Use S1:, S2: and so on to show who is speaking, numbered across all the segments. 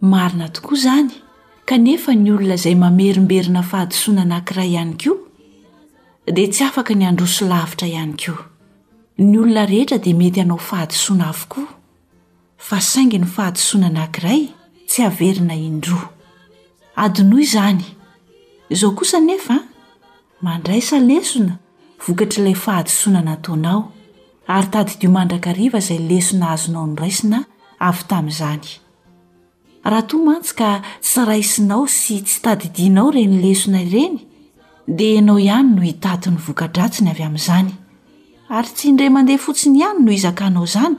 S1: Marina tokoa izany, kanefa ny olona izay mamerimberina fahadisoana anankiray ihany koa dia tsy afaka ny handroso lavitra ihany koa. Ny olona rehetra dia mety hanao fahadisoana avokoa, fa saingy ny fahadisoana anankiray tsy averina indroa. Adinoy izany. Izao kosa anefa, Mandraisa lesona vokatr'ilay fahadisoana nataonao, ary tadidio mandrakariva izay lesona azonao noraisina avy tamin'izany. Raha toa mantsy ka tsy raisinao sy tsy tadidianao ireny lesona ireny, dia ianao ihany no hitaty ny voka-dratsiny avy amin'izany. Ary tsy indray mandeha fotsiny ihany no hizakanao izany,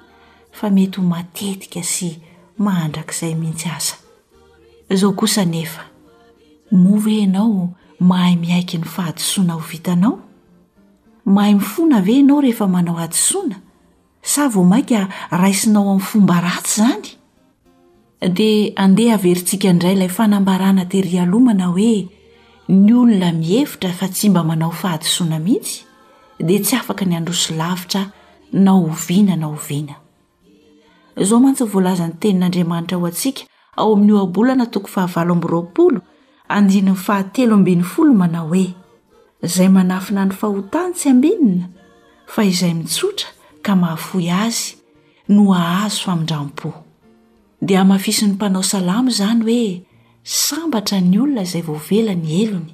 S1: fa mety ho matetika sy mandrakizay mihitsy aza. Izao kosa anefa, moa ve ianao mahay miaiky ny fahadisoana ho vitanao? Mahay mifona ve ianao rehefa manao hadisoana, sa vao mainka raisinao amin'ny fomba ratsy izany? Dia andeha haverintsika indray ilay fanambarana terỳ aloha manao hoe, Ny olona mihevitra fa tsy mba manao fahadisoana mihitsy, dia tsy afaka ny handroso lavitra na oviana na oviana. Izao mantsy ny voalazan'ny Tenin'Andriamanitra ho antsika ao amin'ny Ohabolana toko fahavalo amby roapolo, andininy fahatelo ambin'ny folo manao hoe, Izay manafina ny fahotany tsy hambinina, fa izay mitsotra ka mahafoy azy no hahazo famindram-po. Dia hamafisin'ny mpanao salamo izany hoe, Sambatra ny olona izay voavela ny helony.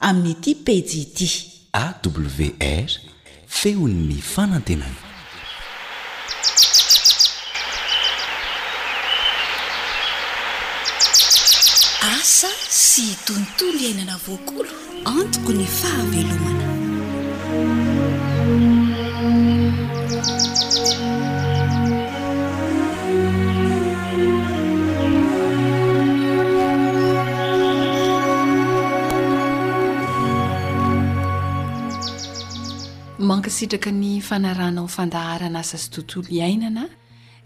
S1: amin'ity pejy ity. AWR,
S2: Feon'ny fanantenana.
S1: Asa sy tontolo iainana voakolo antoko ny fahavelomana.
S3: Mankasitraka ny fanarahanao fandaharana asa sy tontolo iainana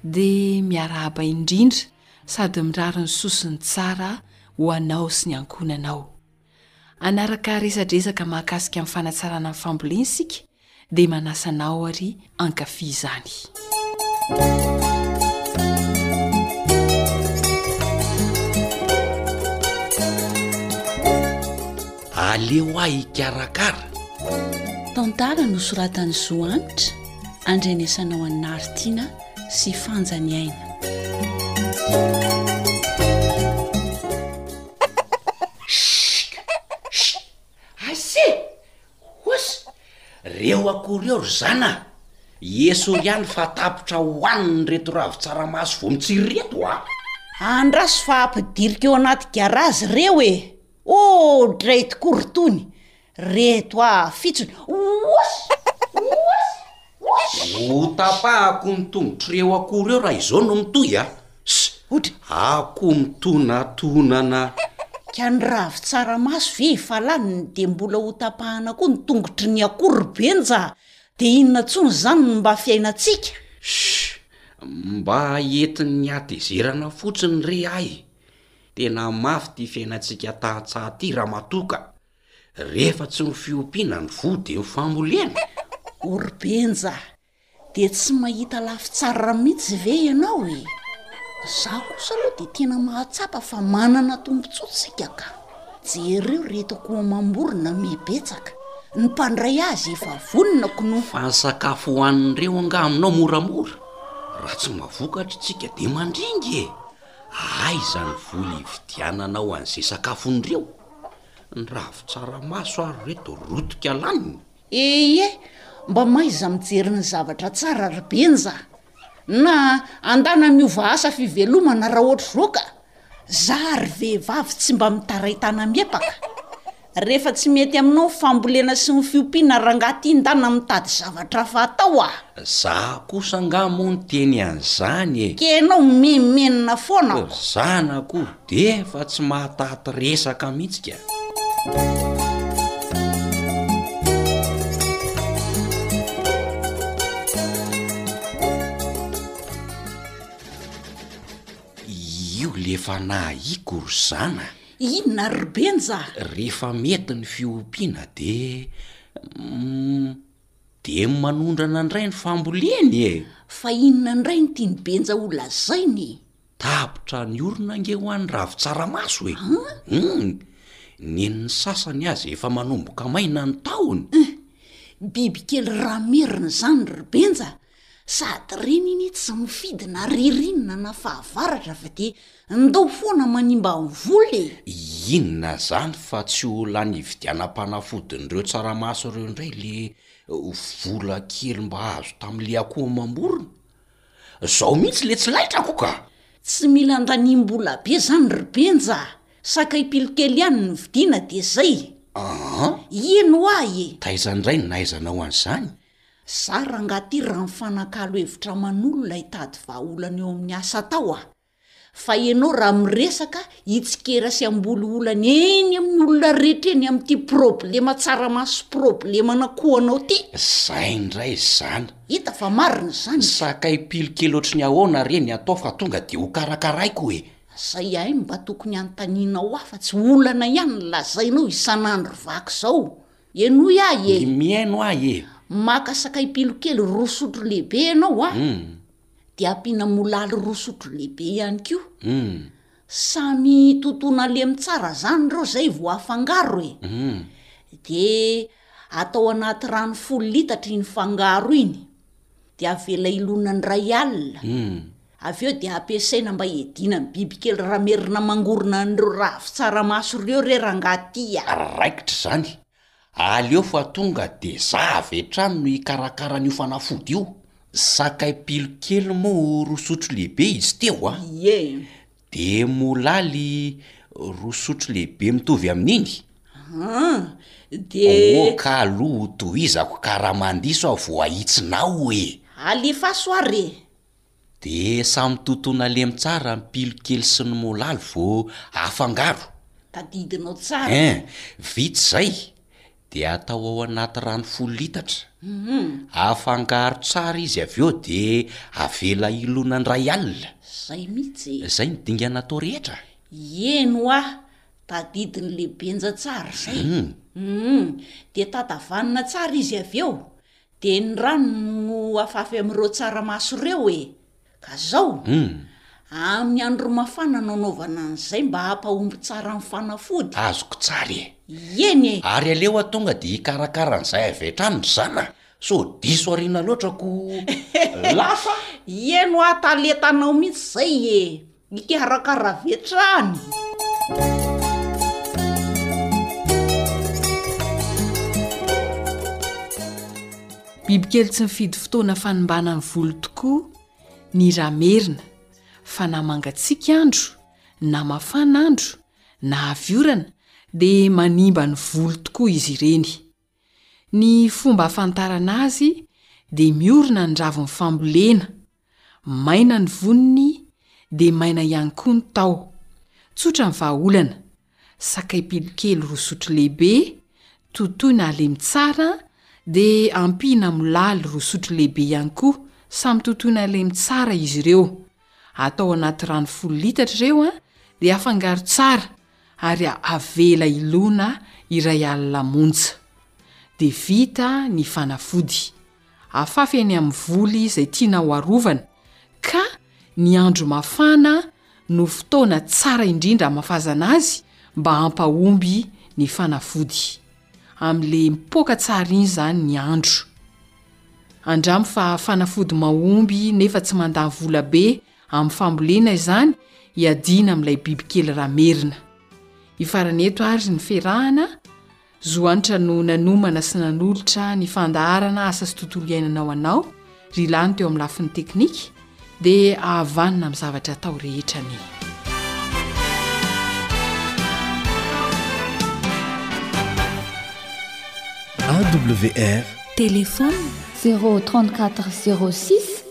S3: dia miarahaba indrindra sady mirary ny sosony tsara ho anao sy ny ankohonanao. Hanaraka resadresaka mahakasika ny fanatsarana ny fambolena isika dia manasa anao ary hankafy izany.
S4: Aleo ahy hikarakara.
S1: Tantara nosoratan'i Zo Hanitra, andrenesanao an'i Naritina sy Fanja Niaina.
S4: Aise! Oas! Reo akoho reo ry zana a! Esory ihany fa tapitra hohaniny reto ravin-tsaramaso vao mitsiry reto a!
S5: Andraso fa ampidiriko eo anaty garazy reo e! Oodray tokoa ry tony! Reto a fitsony oas oas oas.
S4: Ho tapahako ny tongotr'ireo akoho ireo raha izao no mitohy a! Ss!
S5: Odry!
S4: Akoho mitonatonana!
S5: Ka ny ravin-tsaramaso ve efa lany dia mbola ho tapahana koa ny tongotry ny akoho ry Benja! Dia inona tsony izany no mba fiainantsika?
S4: Ss! Mba entin'ny hatezerana fotsiny re ay! Tena mafy ity fiainantsika tantsaha ity Ramatoa ka! Rehefa tsy ho fiompiana ny voa dia ho
S5: fambolena? O ry Benja, dia tsy mahita lafy tsara mihitsy ve ianao e? Izaho kosa aloha dia tena mahatsapa fa manana tombontsoa isika ka. Jereo ireto akoho amam-borona mibetsaka, ny mpandray azy efa vonona knou.
S4: Fa ny sakafo hohanin'ireo angaha aminao moramora? Raha tsy mavokatra isika dia mandringa e! Aiza ny vola hividiananao an'izay sakafon'ireo? Ny ravin-tsaramaso ary re to rotika laniny.
S5: Eie, mba mahaiza mijery ny zavatra tsara ry Benja a! Na andana miova asa fivelomana raha ohatr'izao ka! Za ry vehivavy tsy mba mitaray tanam-hiepaka. Rehefa tsy mety aminao ny fambolena sy ny fiompiana rangaha ty ndana mitady zavatra hafa hatao a!
S4: Za kosa angaha moa no teny an'izany e!
S5: Ke ianao mimenomenona foana!
S4: Ozana akory! Dia efa tsy mahataty resaka mihitsy ka. le efa nahiako ry zana a!
S5: Inona ry Benja a!
S4: Rehefa mety ny fiompiana dia dia manondrana indray ny famboleny e!
S5: Fa inona indray no tian'i Benja holazaina e!
S4: Tapitra ny orona ange ho an'ny ravin-tsaramaso e! Humm! Nen'ny sasany aza efa manomboka maina ny tahony!
S5: Humm! Bibikely ramerina izany ry Benja a! Sady ireny anie tsy mifidy na ririnina na fahavaratra fa dia ndao foana manimba vola e!
S4: Inona izany fa tsy ho lany hividianam-panafodin'ireo tsaramaso ireo indray ilay vola kely mba azo tamin'ilay akoho amam-borona? Zao mihitsy le tsy laitrako ka!
S5: Tsy mila andaniam-bola be zany ry Benja a! Sakay pilo kely ihany no vidiana dia zay!
S4: An!
S5: Ihen ho ahy e!
S4: Taiza ndray no nahaizana ho an'izany?
S5: Za rangah ty raha mifanakalo hevitra aman'olona hitady vahaolana eo amin'ny asa atao a! Fa ianao raha miresaka hitsikera sy hamboly olana eny amin'ny olona rehetra eny amin'ity problema tsaramaso problema anakoanao ty.
S4: Zay ndray zany.
S5: Hita fa marina zany.
S4: Sakay pily kely ohatry ny ahoana re ny atao fa tonga dia ho karakaraiko e.
S5: Zay ahy no mba tokony hanontanianao ahy fa tsy olana ihany no lazainao isan'andro vaky zao. Henoy ahy e.
S4: Mihaino ahy e.
S5: Maka sakay pily kely roa sotro lehibe ianao a.
S4: Hum.
S5: de ampiana molaly roa sotro lehibe ihany
S4: koa
S5: samy totoina lemy tsara zany ireo zay vao afangaro e de atao anaty rano folo litatra iny fangaro iny de avela hilona indray alina avy eo de ampiasaina mba hiadiana amin'ny bibikely raha merina mangorona an'ireo ravin-tsaramaso ireo re rangahy ty a.
S4: Raikitra izany. Aleo fa tonga de za avy hatrany no hikarakara an'io fanafody io. Sakay pilo kely moa roa sotro lehibe izy teo a!
S5: Ie.
S4: De molaly roa sotro lehibe mitovy amin'iny?
S5: An! De.
S4: Ok aloha ho tohizako karaha mandiso aho vao ahitsina ao e!
S5: Alefaso
S4: ary e! Dia samy totoina lemy tsara ny pilo kely sy ny molaly vao afangaro.
S5: Tadidinao tsara.
S4: Ein! Vita izay dia atao ao anaty rano folo litatra. Afangaro tsara izy avy eo dia avela hilona indray alina.
S5: Izay mihitsy
S4: e! Izay ny dingana atao rehetra.
S5: Eny hoa! Tadidy ny lehibenja tsara izay. Hum! Dia tatavanina tsara izy avy eo Dia ny rano no afafy amin'ireo tsaramaso ireo e! Ka zao, amin'ny andro mafana no anaovana an'izay mba hampahomby tsara ny fanafody.
S4: Azoko tsara e!
S5: Ieny e!
S4: Ary aleoa tonga dia hikarakara an'izay avy hatrany ry zana sao diso aoriana loatra ko lafo
S5: a! Ieny hoa talentanao mihitsy izay e! Mikarakara avy hatrany.
S3: Bibikely tsy mifidy fotoana fanimbana ny volo tokoa ny ramerina fa na mangatsiaka andro na mafana andro na avy orana dia manimba ny volo tokoa izy ireny. Ny fomba ahafantarana azy dia miorina ny ravin'ny fambolena, maina ny voniny dia maina ihany koa ny taho. Tsotra ny vahaolana, sakay pilokely roa sotro lehibe, totoina halemy tsara dia ampiana molaly roa sotro lehibe ihany koa, samy totoina halemy tsara izy ireo. Atao anaty rano folo litatra ireo dia afangaro tsara ary avela hilona iray alina monja. Dia vita ny fanafody. Afafy eny amin'ny voly izay tiana ho arovana, ka ny andro mafana no fotoana tsara indrindra hamafazana azy mba hampahomby ny fanafody. Amlé mipoaka tsara iny izany ny andro. Andramo fa fanafody mahomby nefa tsy mandany vola be Amin'ny fambolena izany iadiana amin'ilay bibikely ramerina. Hifarana eto ary ny fiarahana, Zo Hanitra no nanomana sy nanolotra ny fandaharana Asa sy Tontolo Iainana ho anao, ry Lany teo amin'ny lafiny teknika, dia havanona amin'ny zavatra atao rehetra ny.
S6: AWR.
S1: Téléphone
S7: 034 06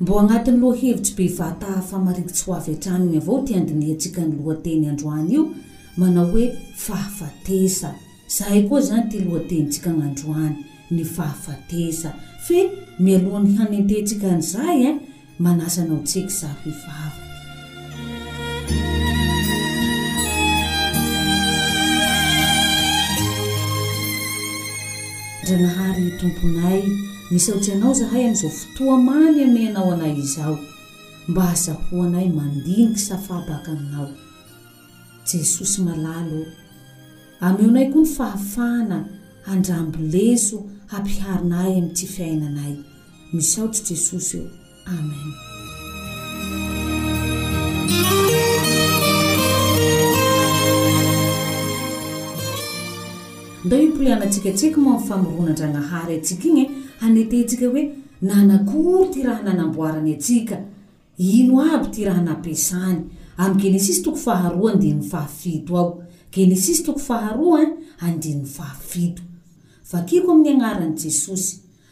S8: Mbo agnatin'ny lohahevitry be vata famarikitsy ho avy hatrany avao ity andinihantsika ny lohateny androany io manao hoe fahafatesa. Zahay koa zany ity lohatenintsika gn'androany, ny fahafatesa. Fe mialohan'ny hanentehantsika an'izay eh, manasa anao tseky zaho hivavaka. Andrianahary Tomponay, misaotsy Anao zahay amin'izao fotoa mamy amenao anay izao, mba azahoanay mandinika safà baka Aminao. Jesosy malala ô, ameonay koa ny fahafahana handramby leso hampiharina ahy amin'ity fiainanay. Misaotsy Jesosy ô. Amen. Ndao hiporianantsika tseky moa ny famoronan-dRagnahary antsika igny hanetentsika hoe nanakory ty raha nanamboarany antsika, ino aby ty raha nampiasany. Amy Genesisy toko faharoa andininy fahafito ao. Genesisy toko faharoa andininy fahafito. Vakiko amin'ny agnaran'i Jesosy.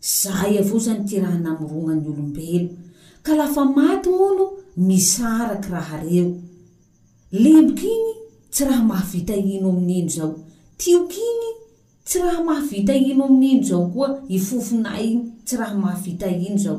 S8: Zay avao zany ity raha namorogna ny olombelo ka lafa maty hono misaraky raha reo. Lemboka igny tsy raha mahavita ino amn ino zao, tioky igny tsy raha mahavita ino amn ino zao koa i fofonay igny tsy raha mahavita ino zao.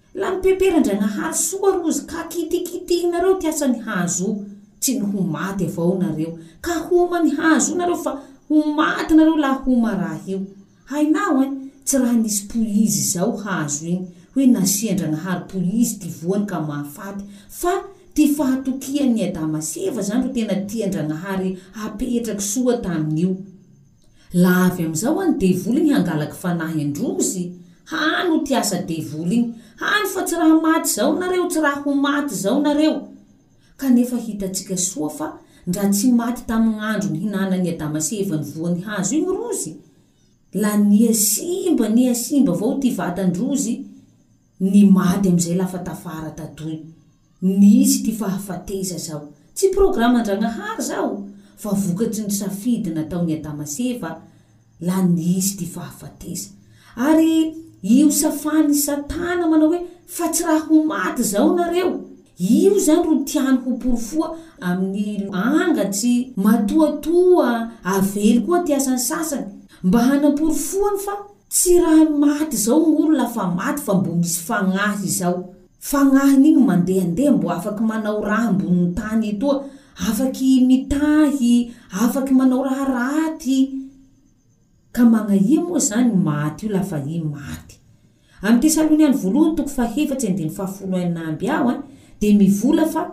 S8: Lalim-pepera Andrianahary soa rozy ka kitikitihinareo ty asa ny hazo tsy ny ho maty avao nareo ka homa ny hazo nareo fa ho maty nareo laha homa raha io hainao eh tsy raha nisy poizy zao hazo igny hoe nasian-dragnahary poizy ty voany ka mahafaty fa ty fahatokian'ny adama sy eva zany ro tena tian-dragnahary apetraky soa tamin'io La avy amizao any devoly igny hangalaky fanahy androzy hany o ty asa devoly igny hany fa tsy raha maty zao nareo tsy raha ho maty zao nareo kanefa hitatsika soa fa ndra tsy maty tamignandro nihinana ny adama sy eva ny voany hazo igny rozy la nia simba nia simba avao ty vatan drozy Ny mady amizay lafa tafara tadoy. Nisy ity fahafatesa zao. Tsy programa Andragnahary zao fa vokatry ny safidy nataony Adama sy Eva la nisy ty fahafatesa. Ary io safany satana manao hoe fa tsy raha ho maty zao nareo. Io zany ro tiany ho porofoa aminy anga tsy matoatoa avely koa ty asany sasany mba hanaporofoany fa Tsy raha maty izao gny olona fa maty fa mbo misy fagnahy izao. Fagnahiny igny mandehandeha mbo afaky manao raha amboniny tany etoa, afaky mitahy, afaky manao raha raty. Ka magnahia moa zany maty io lafa i maty. Amy Tesaloniany Voalohany toko fahefatsy andininy fahafolo enina amby ao an, dia mivola fa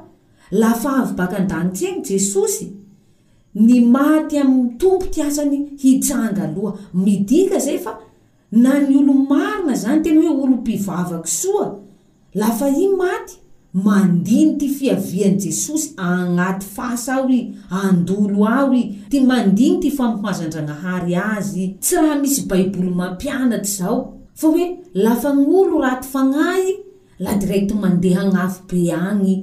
S8: lafa avy baka an-dagnitse gny Jesosy, ny maty amin ny tompo ty asany hitranga aloha midika zay fa na ny olo marina zany tena hoe olo mpivavaky soa lafa i maty mandiny ty fiavian jesosy agnaty fasy ao i andolo ao i ty mandiny ty famohazan dragnahary azy tsy raha misy baiboly mampianatry zao fa hoe lafa gn olo raty fagnahy la direct mandeha agnafo be agny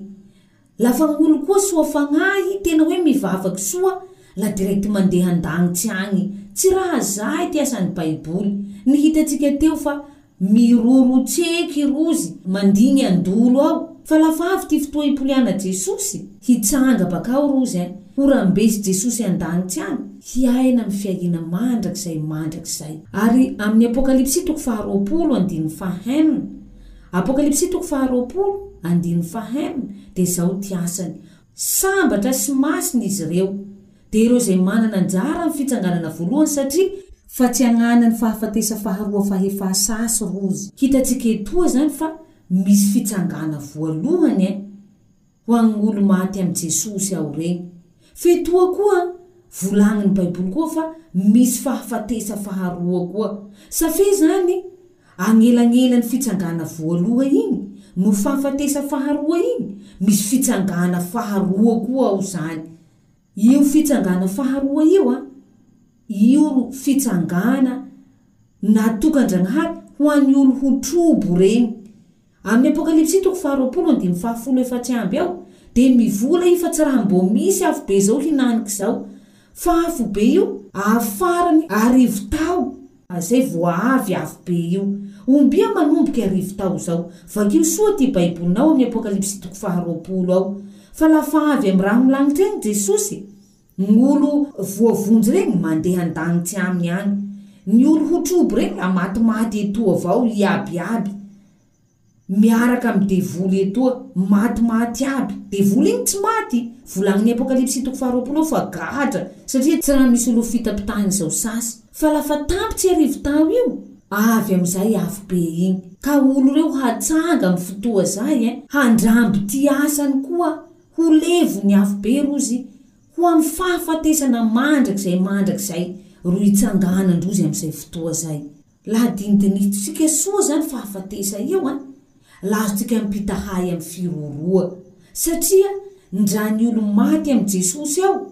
S8: La fa gnolo koa soa fagnahy tena hoe mivavaky soa la direct mandeha andagnitsy agny tsy raha zahy ty asany baiboly ny hitatsika teo fa miroro tseky rozy mandigny andolo ao fa la fa avy ty fotoa hipoliana jesosy hitsanga bakao rozy ein ho rambesy jesosy andagnitsy agny hiaina am fiahiana mandrakizay mandrakizay. Ary amin'ny apokalypsy toko faha roapolo andininy faha enina Apokalypsy toko faharoapolo, andininy fahaenina, dia izao ity asany, Sambatra sy masina izy ireo, dia ireo izay manana anjara amin'ny fitsanganana voalohany, satria. Fa tsy agnanan'ny fahafatesa faharoa fahefa sasy rozy. Hitantsika etoa izany fa misy fitsangana voalohany eh. ho an'ny olo-maty amin'i Jesosy aho ireny. F'etoa koa, volagnin'ny Baiboly koa fa misy fahafatesa faharoa koa. Sa fe izany, agnelagnelan'ny fitsangana voaloha igny no fahafatesa faharoa igny, misy fitsangana faharoa koa ao zany? Io fitsangana faharoa io an, io ro fitsangana natokan-Dragnahary ho an'ny olo ho trobo regny. Amin'ny Apokalypsy toko faharoapolo andininy fahafolo efa tsy amby eo dia mivola io fa tsy raha mbô misy afobe zao hinanika izao fa afobe io avy farany arivo tao zay vao hahavy afobe io. Ombia manomboka arivo tao zao? Vakio soa ty baibolinao amin'ny Apokalypsy toko faharoapolo ao fa lafa avy amin'ny rano milagnitra iny Jesosy N'olo voavonjy regny mandeha an-dagnitse aminy agny. Ny olo ho trobo regny amatimaty etoa avao iabiaby. Miaraka amy devoly etoa. Matimaty aby. Devoly igny tsy maty. Volagnin'i Apokalypsy toko faharoapolo eo fa gadra satria tsy raha misy olo ho fitapitahiny zao sasy. Fa lafa tampy tsy arivo tao io, avy amizay afobe igny. Ka olo reo hatsanga amy fotoa zay eh. Handramby ty asany koa ho levo ny afo be rozy ho amy fahafatesana mandrakizay mandrakizay ro hitsanganan-drozy am'izay fotoa zay. Laha dinidinintsika soa zany fahafatesa io an, la azontsika ampitaha ahy amy firoroa, satria ndra ny olo-maty amy Jesosy ao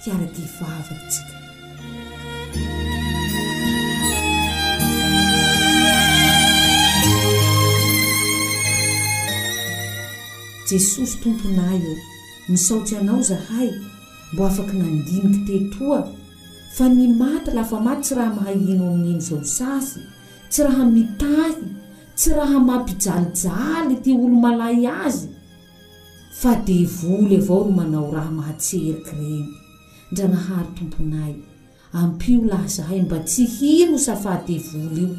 S8: tsy ara-dia vava antsika. Jesosy Tomponay ô, misaotsy Anao zahay mbo afaky nandiniky tetoa fa ny maty lafa maty tsy raha mahaino amin'ny heno zao sasy, tsy raha mitahy, tsy raha mampijalijaly ty olo-malahy azy, Fa devoly avao no manao raha mahatserky reny. Ndragnahary Tomponay, ampio lahy zahay mba tsy hino safà devoly io.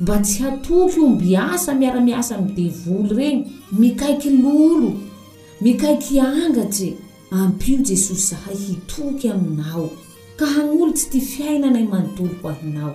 S8: Mba tsy hatoky omby asa miara-miasa amin'ny devoly regny. Mikaiky lolo, mikaiky angatse, ampio Jesosy zahay hitoky Aminao, ka hagnolotsy ty fiainanay manontolo ho
S9: Anao.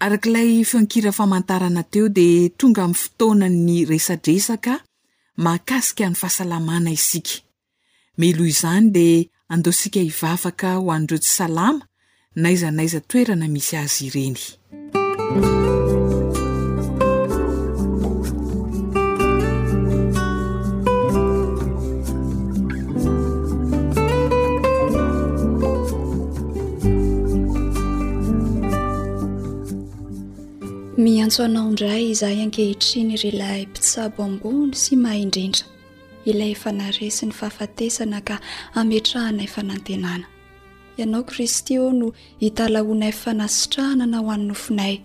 S3: Araka ilay feon-kira famantarana teo dia tonga amin'ny fotoanan'ny resadresaka mahakasika ny fahasalamana isika. Mialoha izany dia andeosika hivavaka ho an'ireo tsy salama n'aiza n'aiza toerana misy azy ireny.
S7: Miantso anao indray izahay ankehitriny ry ilay mpitsabo ambony sy mahindrindra, ilay efa naresy ny fahafatesana ka ametrahanay fanantenana. Ianao Kristy ô no italahoanay fanasitrahana na ho an'ny nofinay.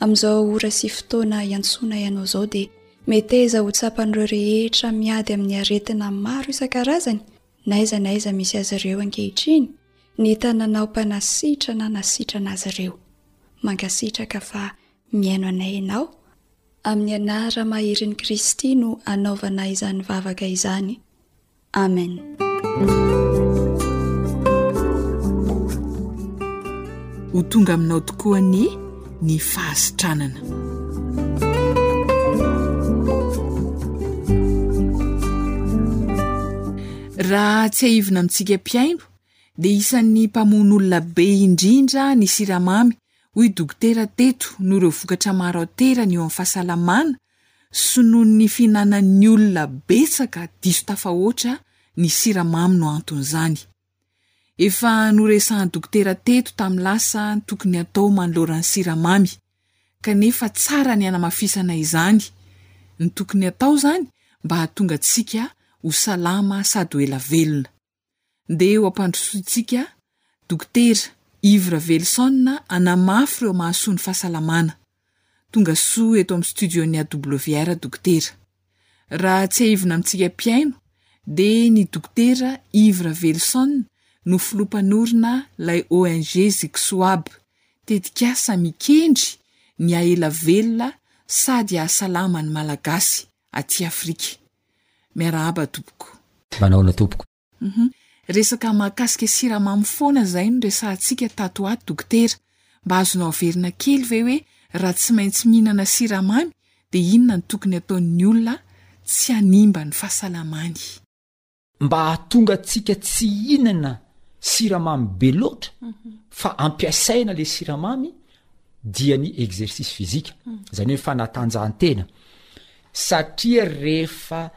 S7: Amin'izao ora sy fotoana iantsoanay anao izao dia meteza ho tsapan'ireo rehetra miady amin'ny aretina maro isan-karazany N'aiza n'aiza misy azy ireo ankehitriny ny tananao mpanasitra na nasitrana azy ireo. Mankasitraka fa mihaino anay ianao. Amin'ny anara mahirin'i Kristy no anaovana izany vavaka izany. Amen.
S3: Ho tonga aminao tokoa anie. ny fahasitranana. Raha tsiahivina amintsika mpihaino dia isan'ny mpamono olona be indrindra ny siramamy hoy dokotera teto noho ireo vokatra maro aterany eo amin'ny fahasalamana sy noho ny fihinanan'ny olona betsaka diso tafahoatra ny siramamy no anton'izany. Efa noresahan'ny dokotera teto tamin'ny lasa ny tokony hatao manolora ny siramamy, kanefa tsara ny hanamafisana izany, ny tokony hatao izany mba hahatonga antsika ho
S10: salama sady ho ela velona. Ndeha eo am-pandrosoantsika, Dokotera, Yves Ravelison hanamafy ireo mahasoa ny fahasalamana. Tonga soa eto amin'ny studio-n'ny AWR Dokotera. Raha tsiahivina amintsika mpihaino dia ny Dokotera Yves Raveloson no filoha mpanorina ilay ONG Zixoab, tetikasa mikendry ny hahela velona sady hahasalama ny Malagasy aty Afrika. Miarahaba tompoko.
S11: Manahoana tompoko.
S10: Humm resaka mahakasika siramamy foana izay no resahantsika tato ho ato dokotera, mba azonao averina kely ve hoe raha tsy maintsy mihinana siramamy dia inona no tokony ataon'ny olona tsy hanimba ny fahasalamany?
S11: Mba hahatonga antsika tsy hihinana siramamy be loatra fa ampiasaina le siramamy dia ny exercice physique, izany hoe fanatanjahantena, Satria rehefa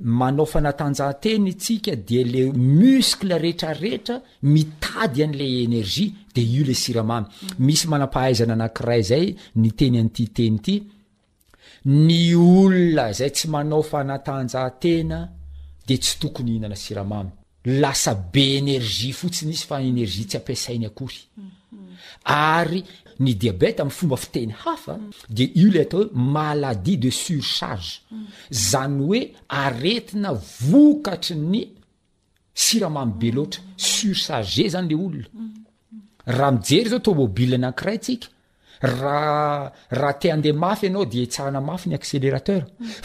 S11: manao fanatanjahantena itsika dia le muscle retraretra mitady anle energie de io le siramamy misy manampahaizana anakiray zay ny teny anty teny ty ny olona zay tsy manao fanatanjahantena de tsy tokony hinana siramamy Lasa be energie fotsiny izy fa energie tsy ampiasainy akory. Ary ny diabète amin'ny fomba fiteny hafa dia io ilay atao hoe maladie de surcharge. Izany hoe aretina vokatry ny siramamy be loatra. Surcharge izany ilay olona. Raha mijery zao tomobile anankiray tsika, raha raha te handeha mafy ianao dia etsahana mafy ny accélérateur,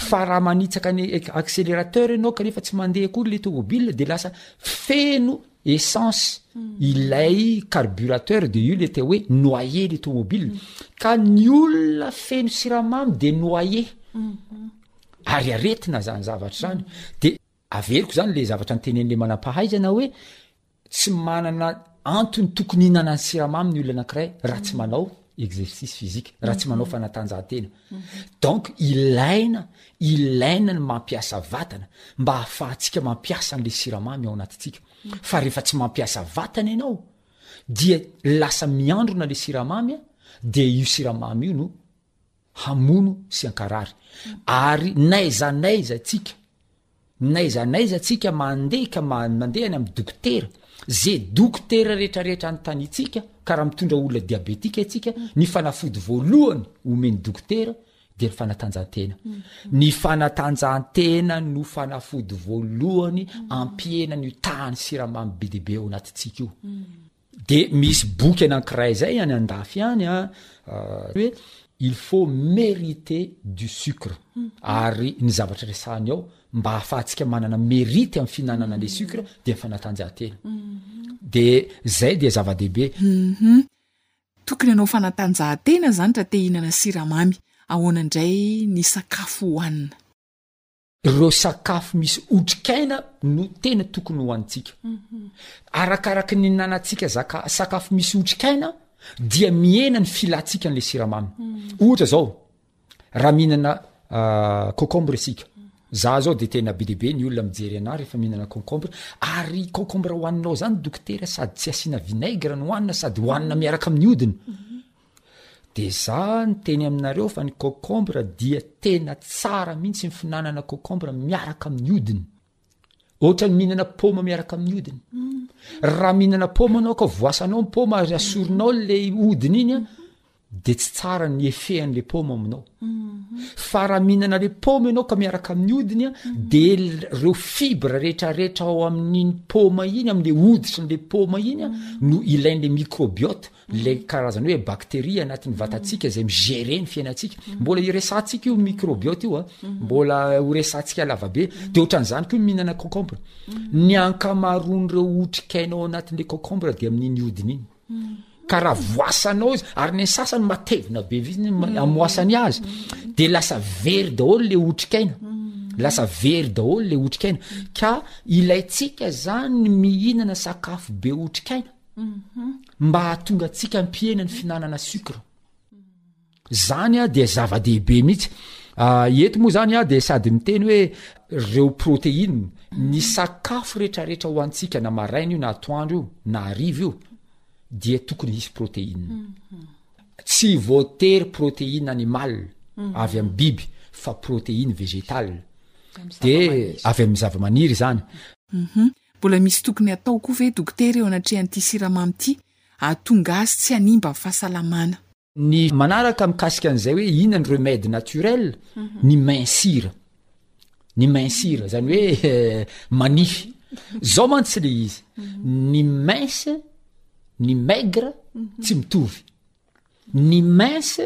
S11: fa raha manitsaka ny accélérateur ianao kanefa tsy mandeha akory le tomobile dia lasa feno essence ilay carburateur dia io le atao hoe noyer le tomobile, ka ny olona feno siramamy dia noyer, ary aretina zany zavatra zany, dia. Averiko izany ilay zavatra notenen'ilay manam-pahaizana hoe tsy manana antony tokony hihinana ny siramamy ny olona anankiray raha tsy manao exercice physique, raha tsy manao mhm. fanatanjahantena. Mhm. Donc ilaina, ilaina ny mampiasa vatana mba hahafahantsika mampiasa an'ilay siramamy ao anatintsika. Mhm. Fa rehefa tsy mampiasa vatana ianao dia lasa miandrona ilay siramamy dia io siramamy io no hamono sy hankarary ary naiza naiza tsika naiza naiza tsika mandeha ka mandeha any amin'ny dokotera ze dokotera retraretra any tany itsika ka raha mitondra olona diabetika itsika ny fanafody voalohany omeny dokotera dia ny fanatanjahantena ny fanatanjahantena no fanafody voalohany ampihenany io tahany siramamy be debe ao anaty tsika io De misy boky anankiray zay any andafy any a, hoe il faut meriter du sucre, ary ny zavatra resahany ao mba ahafahantsika manana merite amin'ny fihinanana le sucre dia fanatanjahantena. De zay dia zava-dehibe.
S10: Tokony hanao fanatanjahantena zany raha te hihinana siramamy. Ahoana indray ny sakafo hohanina?
S11: Ireo sakafo misy otrikaina no tena tokony ho antsika. Mhm. Arakaraka ny nanantsika sakafo misy otrikaina dia mihena ny filantsika n'la siramamy. Mhm. Ohatra zao raha mihinana ah, concombre isika. Za zao de tena be debe ny olona mijery ana rehefa mihinana concombre ary concombre hoaninao zany dokotera sady tsy asiana vinaigre no hoanina sady hoanina miaraka amin'ny odiny. Mhm. Dia za niteny aminareo fa ny cocombre dia tena tsara mihitsy ny finanana cocombre miaraka amin'ny hodiny. Ohatrany mihinana paoma miaraka amin'ny hodiny. Mm. Raha mihinana paoma anao ka voasanao ny paoma ary asorinao le hodiny iny a, de tsy tsara ny efehan'le paoma aminao. Mm-hmm. Fa raha mihinana le paoma ianao ka miaraka amin'ny hodiny a, mm-hmm. de reo fibre rehetrarehetra ao amin'iny paoma iny, amin'le hoditry n'le paoma iny a, mm-hmm. no ilain'le microbiote Ilay karazana hoe bacterie anatin'ny vatantsika izay mi-gérer ny fiainantsika. Mbola iresahantsika io microbiote io a, mbola horesahantsika lavabe. Dia ohatran'izany koa ny mihinana concombre. Ny ankamaroan'ireo otrikaina ao anatin'ilay concombre dia amin'iny hodiny iny. Ka raha voasanao izy, ary ny sasany matevina be viziny amoasany azy, dia lasa very daholo ilay otrikaina. Lasa very daholo ilay otrikaina. Ka ilaintsika izany ny mihinana sakafo be otrikaina. mba hahatonga antsika mpihena ny finanana sucre zany a dia zava-dehibe mihitsy ah, eto moa zany a dia sady miteny hoe reo proteine ny sakafo retraretra ho antsika na maraina io na atoandro io na arivo io dia tokony hisy proteine tsy voatery proteine animal avy am biby fa proteine vegetal de avy am zava-maniry zany
S10: mhm. Mbola misy tokony hatao koa ve dokotera eo anatrehan'ity siramamy ity hahatonga azy tsy hanimba ny fahasalamana?
S11: Ny manaraka mikasika an'izay hoe inona ny remède naturel, ny mensira, ny mensira zany hoe manify, zao mantsy le izy, ny mince, ny maigre tsy mitovy, ny mince,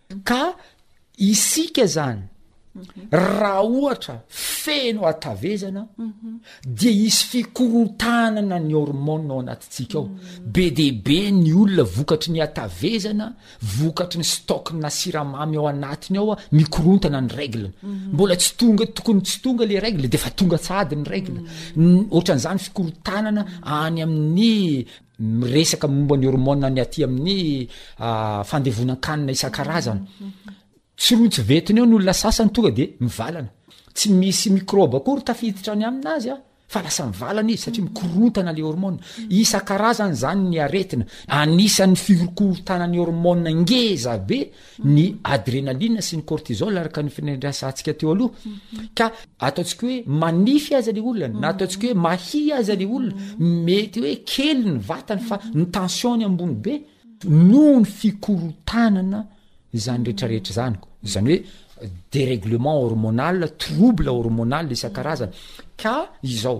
S11: ka isika zany raha ohatra feno atavezana dia hisy fikorontanana ny hormone ao anatitsika ao be debe ny olona vokatry ny atavezana vokatry ny stock na siramamy ao anatiny aoa mikorontana ny regle mbola tsy tonga tokony tsy tonga le regle de fa tonga sady ny regle ohatran'izany fikorontanana any amin'ny miresaka momba ny hormone ny aty amin'ny fandevonan-kanina isan-karazany tsy roa tsy ventina eo ny olona sasany tonga de mivalana tsy misy microbe akory tafiditra any amina azy a fa lasa mivalana izy satria mikorontana le hormone isan-karazany zany ny aretina anisan'ny fiorokorotanan'ny hormone ngeza be ny adrenaline sy ny cortisol araka ny finendriasantsika teo aloha mhm. ka ataontsika hoe manify aza le olona na ataontsika hoe mahi aza le olona mhm. mety hoe kely ny vatany fa mhm. ny tensionny ambony be noho ny fikorotanana zany retrarehetra zany ko zany hoe dereglement hormonal trouble hormonal isan-karazana ka izao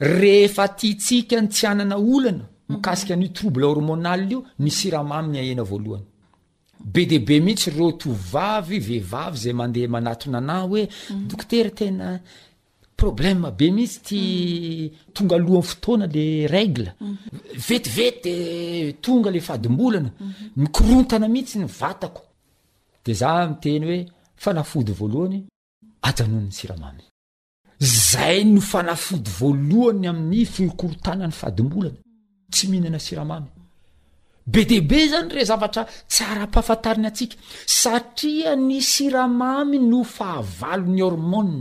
S11: rehefa titsika ny tsy anana olana mikasika ny trouble hormonal io ny siramamy ny ahena voalohany Be dia be mihitsy ireo tovovavy, vehivavy izay mandeha manatona anah hoe dokotera tena problème be mihitsy ity tonga alohan'ny fotoana le règle, vetivety de tonga le fadim-bolana, mikorontana mihitsy ny vatako, de za miteny hoe fanafody voalohany ajanony ny siramamy. Zay no fanafody voalohany amin'ny fikorontanan'ny fadimbolana, tsy mihinana siramamy. Be dia be zany re zavatra tsy ara-pahafantariny antsika satria ny siramamy no fahavalon'ny hormone.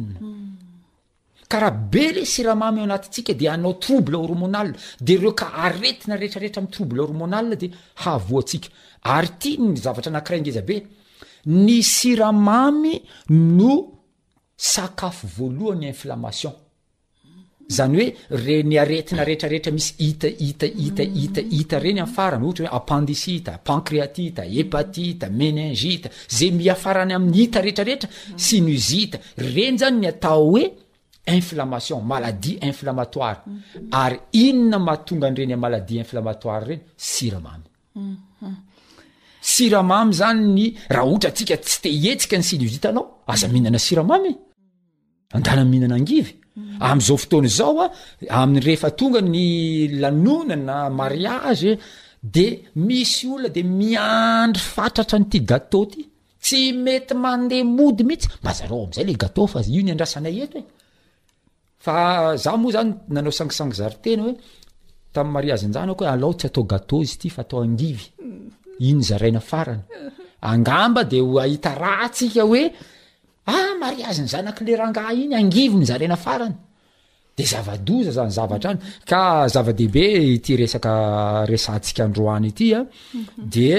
S11: Ka raha be le siramamy ao anatintsika de anao trouble hormonal de reo ka aretina retraretra am trouble hormonal de havoantsika. Ary ty ny zavatra anakiray ngeza be, ny siramamy no. sakafo voalohany inflammation zany hoe reny aretina rehetra rehetra misy ita ita ita ita ita reny am farany ohatra hoe apandisita pancreatita hepatita meningita zay miafarany amin'ny ita rehetra rehetra sinusita reny zany ny atao hoe inflammation maladie inflammatoire ary inona mahatonga an'ireny maladie inflammatoire reny siramamy siramamy zany ny raha ohatra atsika tsy te hetsika ny sinusite anao aza mihinana siramamy e andana mihinana angivy am'izao fotoana izao a amin'ny rehefa tonga ny lanonana mariage de misy olona de miandry fatratra nyity gato ty tsy mety mandeha mody mihitsy mba zarao am'izay le gato fa io ny andrasanay eto e Fa za moa zany nanao sangisangy zary teny hoe tamin'ny mariazy an-janako hoe alao tsy atao gateau izy ity fa atao angivy iny zaraina farany angamba de ho ahita raha tsika hoe ah mariazy ny zanaky le rangaha iny angivy ny zaraina farany de zava-doza zany zavatra any ka zava-dehibe ity resaka resantsika androany ity a de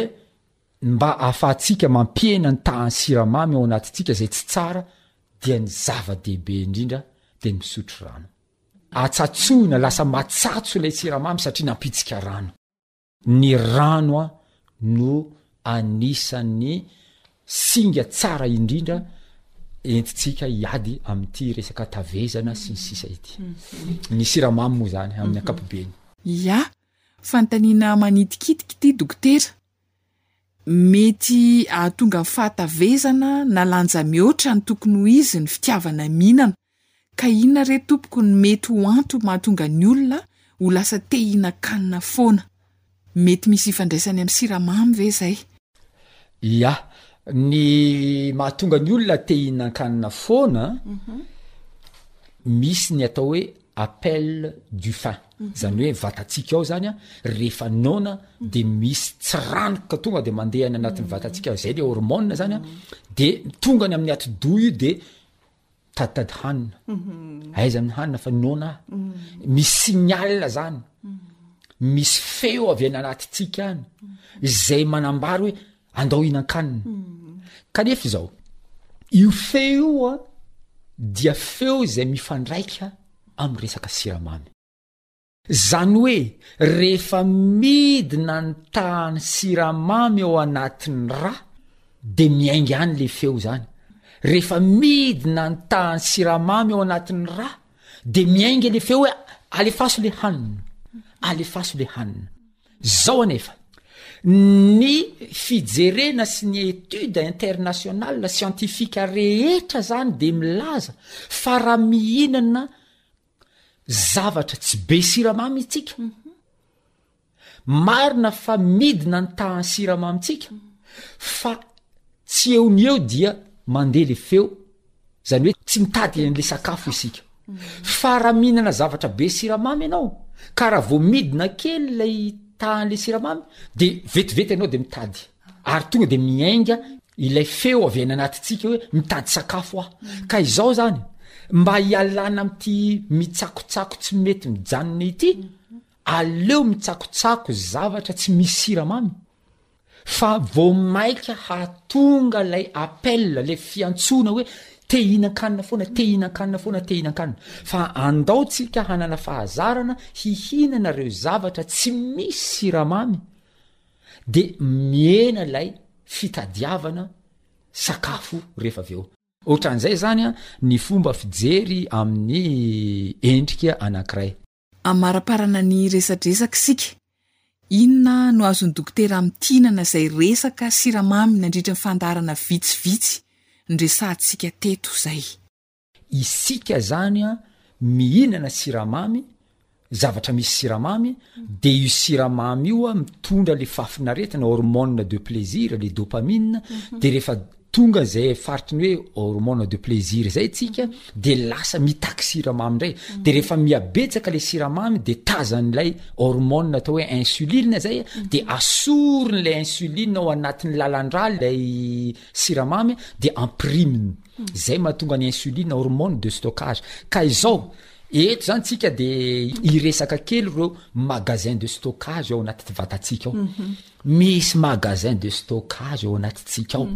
S11: Ny mba ahafahantsika mampihena ny tahan'ny siramamy ao anatintsika izay tsy tsara dia ny zava-dehibe indrindra dia ny misotro rano. Atsatsoina lasa matsatso ilay siramamy satria nampitsika rano. Ny rano no anisan'ny singa tsara indrindra entintsika hiady amin'ity resaka tavezana sy ny sisa ity. Ny siramamy moa izany amin'ny ankapobeny.
S10: Ia? Fanontaniana manitikitika ity dokotera. Mety hahatonga amin'ny fahatavezana na lanja mihoatra ny tokony ho izy ny fitiavana mihinana. Ka inona re tompoko no mety ho antony mahatonga ny olona ho lasa te hihinan-kanina foana? Mety misy ifandraisany amin'ny siramamy ve izay?
S11: Ia. Ny mahatonga ny olona te hihinan-kanina foana, misy ny atao hoe appel du fin zany hoe vatatsika ao zany a rehefa noana de misy tsiranoka tonga de mandeha any anatin'ny vatatsika ao zay le hormone zany a de tonga any amin'ny atidoha io de taditady hanina mhm. aiza amin'ny hanina fa noana a mhm. misy signale zany mhm. misy feo avy any anatitsika any izay manambary hoe andao hinan-kanina kanefa izao io feo io a dia feo izay mifandraika amin'ny resaka siramamy zany hoe rehefa midina ny tahany siramamy eo anatin'ny ra de miainga any le feo zany rehefa midina ny tahany siramamy eo anatin'ny ra de miainga le feo hoe alefaso le hanina alefaso le hanina Zao anefa, ny fijerena sy ny étude internationale scientifique rehetra zany de milaza fa raha mihinana zavatra tsy be siramamy itsika, marina fa midina ny tahan'ny siramamy tsika fa tsy eo ny eo dia mandeha le feo Zany hoe tsy mitady an'le sakafo isika fa raha mihinana zavatra be siramamy ianao ka raha vao midina kely lay tahan'le siramamy de vetivety ianao de mitady ary tonga de miainga ilay feo avy aina anatintsika hoe mitady sakafo aho mm. ka izao zany mba hialana amity mitsakotsako tsy mety mijanona ity mm-hmm. aleo mitsakotsako zavatra tsy misy siramamy Fa vao maika hahatonga ilay appel, ilay fiantsoana hoe te hihinan-kanina foana, te hihinan-kanina foana, te hihinan-kanina. Fa andao tsika hanana fahazarana hihinana ireo zavatra tsy misy siramamy, dia mihena ilay fitadiavana sakafo rehefa avy eo. Ohatran'izay izany ny fomba fijery amin'ny endrika anankiray.
S10: Amaraparana ny resadresaka isika. Inona no azon'ny dokotera amin'ny tinana izay resaka siramamy nandritra ny fandaharana vitsivitsy nresahantsika teto izay?
S11: Isika zany an mihinana siramamy, zavatra misy siramamy, de io siramamy io an mitondra le fahafinaretana, hormone de plaisir, le dopamine, de rehefa. tonga zay faritry ny hoe hormone de plaisir zay tsika de lasa mitaky siramamy ndray de rehefa mihabetsaka le siramamy de tazan'ilay hormone atao hoe insuline zay de asorony le insuline ao anatin'ny lalandra lay siramamy de ampiriminy zay mahatonga ny insuline hormone de stockage ka izao eto zany tsika de iresaka kely reo magasin de stockage ao anaty vatatsika ao mhm. Misy magasin de stockage ao anatintsika ao.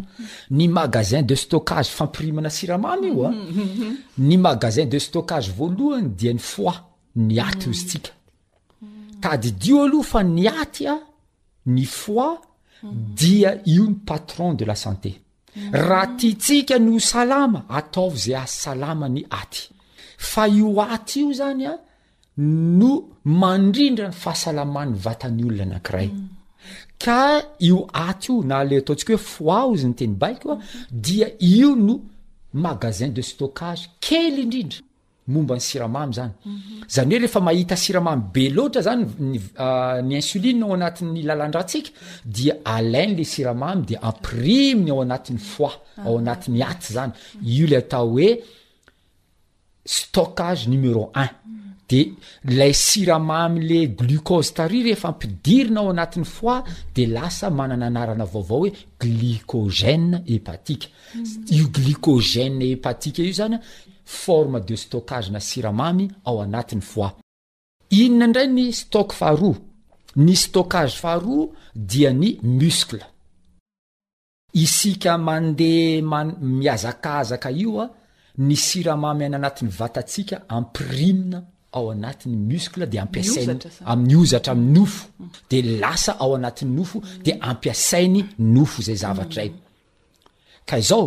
S11: Ny magasin de stockage fampirimana siramamy io a. Ny magasin de stockage voalohany dia ny foie, ny aty hozy tsika. Tadidio aloha fa ny aty a, ny foie dia io ny patron de la santé. Raha tiantsika ny ho salama, ataovy ze ahasalama ny aty. Fa io aty io zany a. no mandrindra ny fahasalaman'ny vatan'ny olona anankiray ka io aty io na le ataontsika hoe foie ozy ny teny baiko a dia io no magasin de stockage kely indrindra momba ny siramamy zany zany hoe rehefa mahita siramamy be loatra zany ny ah, ny insuline ao anatin'ny lalan-drantsika dia alain le siramamy dia ampirimy ny ao anatin'ny foie ao anatin'ny aty zany io le atao hoe stockage numéro un de lay siramamy le glucose tary rehefa ampidirina ao anatin'ny foie de lasa manana anarana vaovao hoe glycogène hepatique mm. io glycogène hepatique io zany forme de stockage na siramamy ao anatin'ny foie inona indray ny stock faharoa ny stockage faharoa dia ny muscle Isika mandeha man miazakazaka io a, ny siramamy any anatin'ny vatantsika ampirimina ao anatin'ny muscle dia ampiasainy amin'ny hozatra amin'ny nofo dia lasa ao anatin'ny nofo dia ampiasainy nofo izay zavatra izay. Ka izao.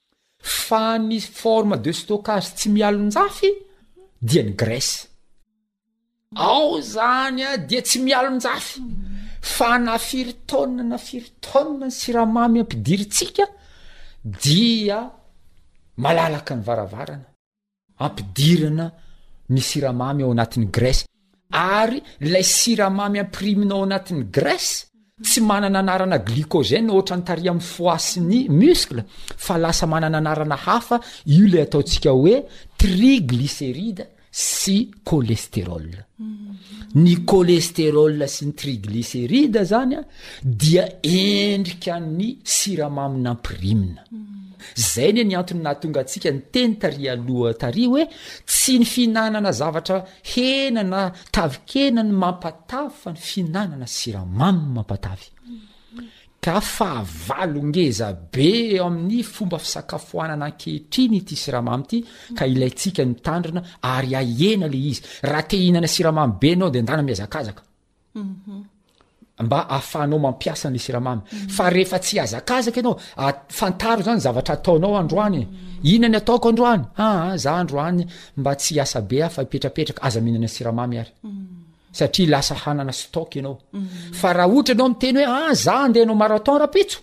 S11: Fa ny forme de stockage tsy mialonjafy dia ny graisse. Ao zany a dia tsy mialonjafy fa na firy taonina na firy taonina ny siramamy ampidirintsika dia malalaka ny varavarana. ampidirana ny siramamy ao anatin'ny graisse ary ilay siramamy amprimina ao anatin'ny graisse tsy manana anarana glycogène ohatra ny tari amin'ny foie sy ny muscle fa lasa manana anarana hafa io le ataontsika hoe triglycéride sy cholestérol mm-hmm. ny cholestérol sy ny triglycéride zany a dia endrika ny siramamy nampirimina mm-hmm. Zay anie ny antony nahatonga antsika niteny tary aloha tary hoe tsy ny fihinanana zavatra hena na tavikena no mampatavy fa ny fihinanana siramamy no mampatavy. Ka fahavalo ngeza be eo amin'ny fomba fisakafoanana ankehitriny ity siramamy ity ka ilaintsika ny mitandrina ary ahena le izy. Raha te hihinana siramamy be ianao dia ndana
S12: mihazakazaka.
S11: mba ahafahanao mampiasa ny siramamy mm. fa rehefa tsy azakazaka ianao fantaro zany zavatra ataonao androany mm. inany ataoko androany aa za androany mba tsy hiasa be afa ipetrapetraka aza mihinana siramamy ary mm. satria lasa hanana stok ianao fa raha ohatra ianao miteny hoe a ah, za andeha anao maraton rapitso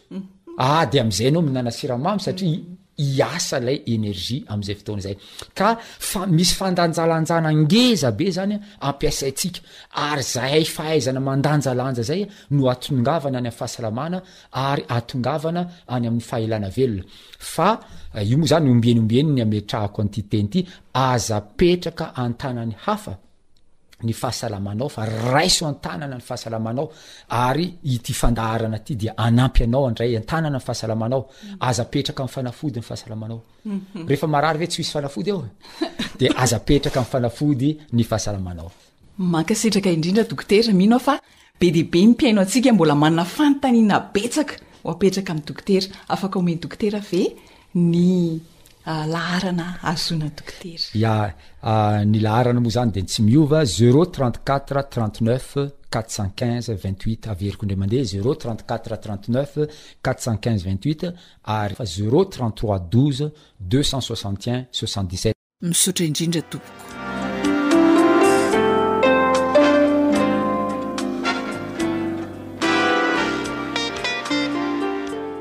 S11: aa de am'izay anao mihinana siramamy satria hiasa ilay énergie amin'izay fotoana izay ka fa misy fandanjalanjana ngeza be zany a ampiasaintsika ary zahay fahaizana mandanjalanja zay no atongavana any amin'ny fahasalamana ary atongavana any amin'ny fahelana velona fa eh, io moa zany ombieny ombieny ny ametrahako an'ity teny ity aza petraka an-tanan'ny hafa ny fahasalamanao fa raiso an-tanana ny fahasalamanao ary ity fandaharana ty dia anampy anao andray an-tanana ny fahasalamanao mm. aza petraka amin'ny fanafody ny fahasalamanao
S12: mm-hmm.
S11: rehefa marary ve tsy hoisy fanafody eo de aza petraka amin'ny fanafody ny fahasalamanao
S3: mankasitraka indrindra dokotera mino aho fa Be dia be ny mpihaino antsika mbola manana fanontaniana betsaka ho apetraka amin'ny dokotera. Afaka omen'ny dokotera ve ny laharana ahazoana an'i dokotera?
S11: Ya, ny laharana moa izany dia tsy miova, zero trente quatre trente neuf quatre cent quinze vingt huit, averiko indray mandeha, zero trente quatre trente neuf quatre cent quinze vingt huit ary zero trente trois douze deux cent soixante et un soixante dix sept.
S3: Misaotra indrindra tompoko.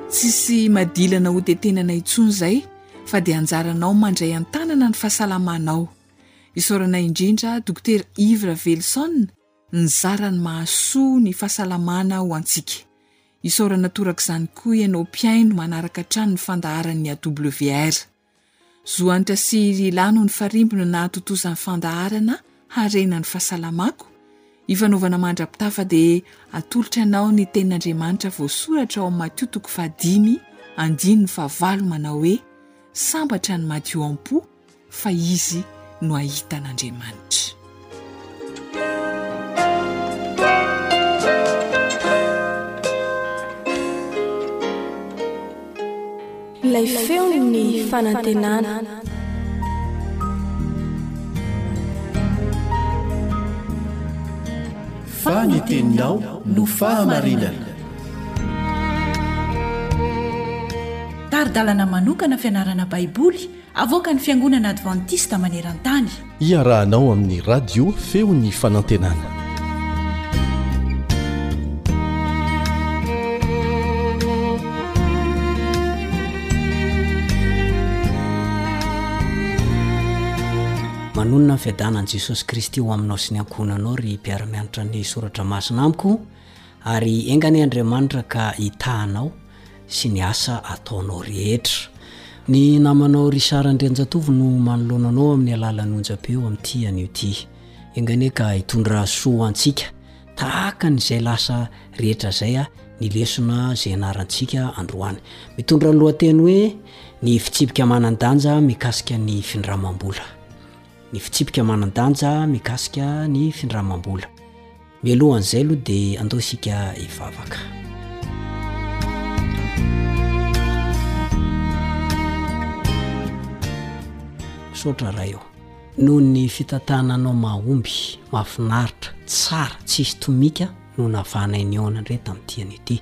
S3: Tsisy madilana ho tetenana intsony izay fa dia anjaranao mandray an-tanana ny fahasalamanao. Isaorana indrindra Dokotera Yves Ravelison nizara ny mahasoa ny fahasalamana ho antsika. Isaorana torak'izany koa ianao mpihaino manaraka hatrany ny fandaharan'ny AWR. Zo an'i Rasilila no nifarimbona nahatontosa ny fandaharana Harena ny fahasalamako, ifanaovana mandra-pitafa dia atolotra anao ny tenin'Andriamanitra voasoratra ao amin'ny Matio toko fahadimy andininy fahavalo manao hoe Sambatra ny madio am-po fa izy no hahita
S13: an'Andriamanitra. Ilay feon'ny fanantenana.
S6: Fa ny teninao no fahamarinana.
S1: Tari-dalana manokana fianarana Baiboly. Avoakan'ny Fiangonana Advantista maneran-tany.
S6: Iarahanao amin'ny Radio Feon'ny Fanantenana.
S14: Manonona ny fiadanan'i Jesosy Kristy ho aminao sy ny ankohonanao ry mpiara-mianatra ny soratra masina amiko Ary enga anie Andriamanitra ka hitaha anao sy ny asa ataonao rehetra. Ny namanao Richard Andrianjatovo no manoloana anao amin'ny alalan'ny onjam-peo amin'ity anio ity. Enga anie ka hitondra soa ho antsika tahaka ny izay lasa rehetra izay ny lesona izay ianarantsika androany. Mitondra ny lohateny hoe Ny fitsipika manan-danja mikasika ny findramam-bola. Ny fitsipika manan-danja mikasika ny findramam-bola. Mialohan'izay aloha dia andao isika hivavaka. Misaotra Ray ô, noho ny fitantananao mahomby, mahafinaritra, tsara, tsisy tomika no navahanay nihaona indray tamin'ity anio ity.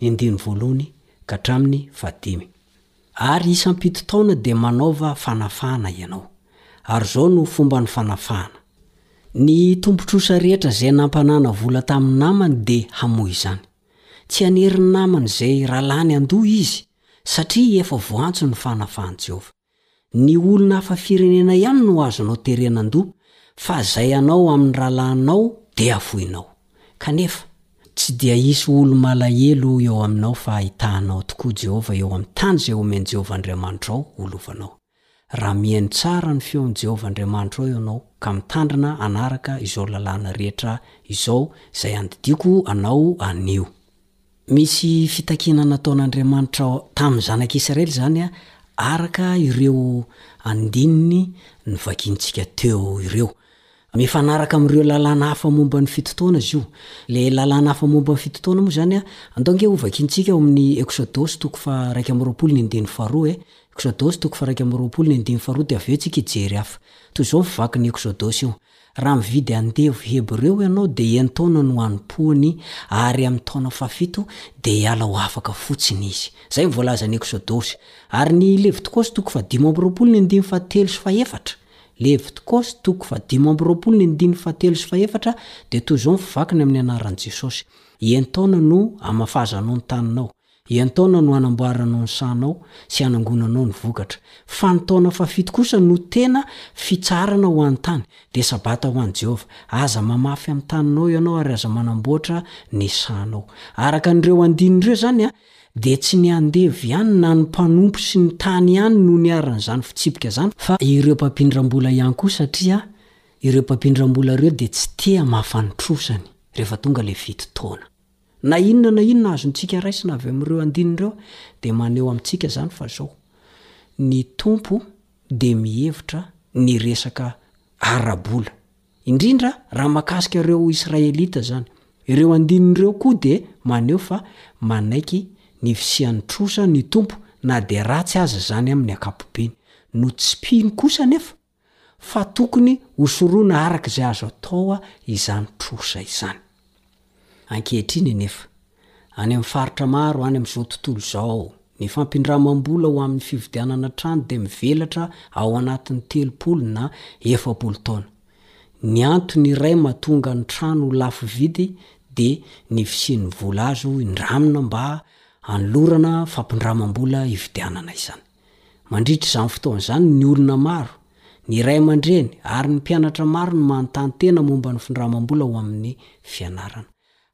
S14: ny andininy voalohany ka hatramin'ny fahadimy. Ary isam-pito taona dia manaova fanafahana ianao. Ary izao no fomban'ny fanafahana. Ny tombon-trosa rehetra izay nampanana vola tamin'ny namany dia hamoy izany. Tsy hanery ny namany izay rahalahiny handoa izy, satria efa voantso ny fanafahan'i Jehovah. Ny olona hafa firenena ihany no azonao terenan-doha fa zay anao amin'ny rahalahinao dia avoinao. Kanefa, tsy dia hisy olo-malahelo eo aminao fa hahita anao tokoa Jehovah eo amin'ny tany izay homen'i Jehovah Andriamanitrao ho lovanao. Raha mihaino tsara ny feon'i Jehovah Andriamanitrao ianao ka mitandrina hanaraka izao lalàna rehetra izao izay andidiako anao anio. Misy fitakiana nataon'Andriamanitra tamin'ny zanak'Israely izany araka ireo andininy novakiantsika teo ireo. Mifanaraka amin'ireo lalàna hafa momba ny fitotoana izy io. Ilay lalàna hafa momba ny fitotoana moa izany, andao ange hovakiantsika ao amin'ny Eksodosy toko faharaika amby roapolo ny andininy faharoa e. Eksodosy toko faharaika amby roapolo ny andininy faharoa dia avy eo isika hijery hafa. Toy izao ny vakin'ny Eksodosy io. Raha mividy andevo Hebreo ianao dia entaona ny ho anompoany ary amin'ny taona fahafito dia hiala ho afaka fotsiny izy. Izay no voalazan'ny Eksodosy. Ary ny Levitikosy toko fahadimy amby roapolo ny andininy fahatelo sy fahefatra, Levitikosy toko fahadimy amby roapolo ny andininy fahatelo sy fahefatra dia toy izao ny fivakiny amin'ny anaran'i Jesosy, Entaona no hamafazanao ny taninao. Ian-taona no hanamboaranao ny sahanao sy hanangonanao ny vokatra, fa ny taona fahafito kosa no tena fitsaharana ho an'ny tany, dia sabata ho an'i Jehovah. Aza mamafy amin'ny taninao ianao ary aza manamboatra ny sahanao. Araka an'ireo andininy ireo izany, dia tsy ny andevo ihany na ny mpanompo sy ny tany ihany no niharan'izany fitsipika izany, fa ireo mpampindram-bola ihany koa, satria ireo mpampindram-bola ireo dia tsy te hamafa ny trosany rehefa tonga ilay fito taona. Na inona na inona azontsika raisina avy amin'ireo andininy ireo dia maneho amintsika izany fa izao, Ny Tompo dia mihevitra ny resaka ara-bola. Indrindra raha mahakasika ireo Israelita izany. Ireo andininy ireo koa dia maneho fa manaiky ny fisian'ny trosa ny Tompo na dia ratsy aza izany amin'ny ankapobeny. Notsipihiny kosa anefa fa tokony hosorona araka izay azo atao izany trosa izany. Ankehitriny anefa, any amin'ny faritra maro any amin'izao tontolo izao, ny fampindramam-bola ho amin'ny fividianana trano dia mivelatra ao anatin'ny telopolo na efapolo taona. Ny antony iray mahatonga ny trano ho lafo vidy dia ny fisian'ny vola azo indramina mba hanolorana fampindramam-bola hividianana izany. Mandritra izany fotoana izany, ny olona maro, ny ray aman-dreny ary ny mpianatra maro no manontany tena momba ny findramam-bola ho amin'ny fianarana.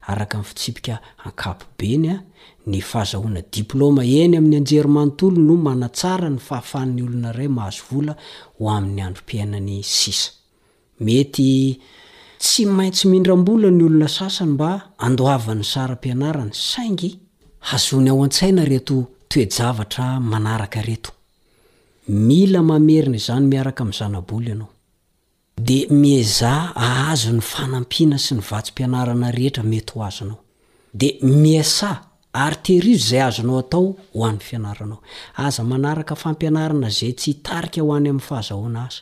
S14: Araka ny fitsipika ankapobeny, ny fahazahoana diplaoma eny amin'ny anjerimanontolo no manatsara ny fahafahan'ny olona iray mahazo vola ho amin'ny androm-piainany sisa. Mety tsy maintsy mindram-bola ny olona sasany mba handoavany ny saram-pianarany, saingy hazony ao an-tsaina ireto toe-javatra manaraka ireto, Mila mamerina izany miaraka amin'ny zana-bola ianao, dia miezaha hahazo ny fanampiana sy ny vatsim-pianarana rehetra mety ho azonao, dia miasaha ary terizo izay azonao atao ho an'ny fianaranao. Aza manaraka fampianarana izay tsy hitarika ho any amin'ny fahazahoana asa.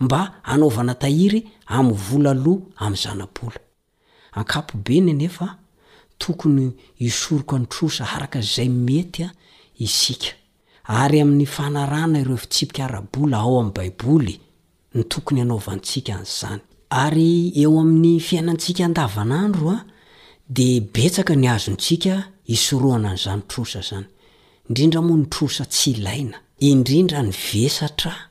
S14: mba hanaovana tahiry amin'ny vola lo amin'ny zana-bola. Ankapobeny anefa, tokony hisoroka ny trosa araka izay mety isika, ary amin'ny fanarahana ireo fitsipika ara-bola ao amin'ny Baiboly no tokony hanaovantsika an'izany. Ary eo amin'ny fiainantsika andavanandro, dia betsaka ny azontsika isorohana an'izany trosa izany, indrindra moa ny trosa tsy ilaina, indrindra ny vesatra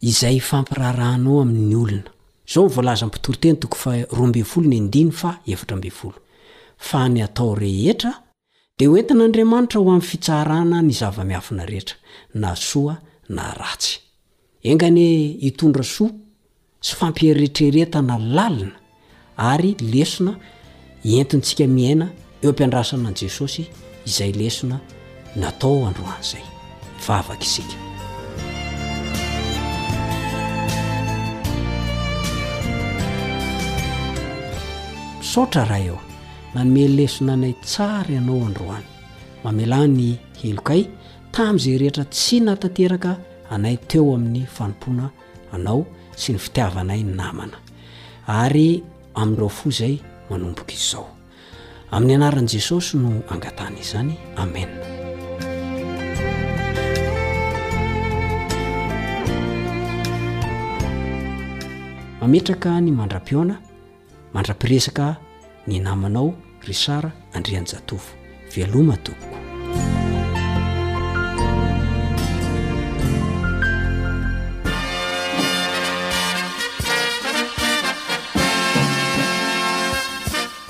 S14: izay ifampiraharahanao amin' ny olona. Izao no voalazan' ny mpitoriteny toko faharoa ambin'ny folo ny andininy faha efatra ambin'ny folo, Fa ny atao rehetra dia ho entin' Andriamanitra ho amin'ny fitsaharana ny zava-miafina rehetra, na soa na ratsy. Enga anie hitondra soa Tsy fampieritreretana lalina ary lesona entintsika miaina eo am-piandrasana an'i Jesosy izay lesona natao androany izay. Vavaka isika. Misaotra Ray ô, nanome lesona anay tsara Ianao androany. Mamelà ny helokay tamin'izay rehetra tsy nahatanteraka anay teo amin'ny fanompoana. anao sy ny fitiavanay ny namana ary amin'ireo fo izay manomboka izao amin'ny anaran'i jesosy no angatana izany amena mametraka ny mandra-piona Mandra-piresaka ny namanao Richard Andrianjatovo. Veloma tompoko.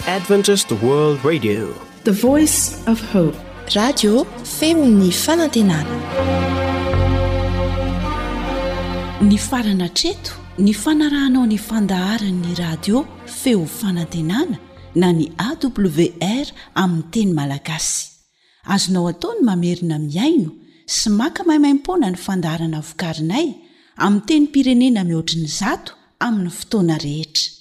S15: Adventist World Radio
S13: The voice of hope.
S16: Radio feon'ny fanantenana.
S1: Nifarana hatreto ny fanarahanao ny fandaharan'ny radio feo fanantenana na ny AWR amin'ny teny malagasy. Azonao atao ny mamerina mihaino sy maka maimaimpoana ny fandaharana vokarinay amin'ny tenim-pirenena mihoatry ny zato amin'ny fotoana rehetra.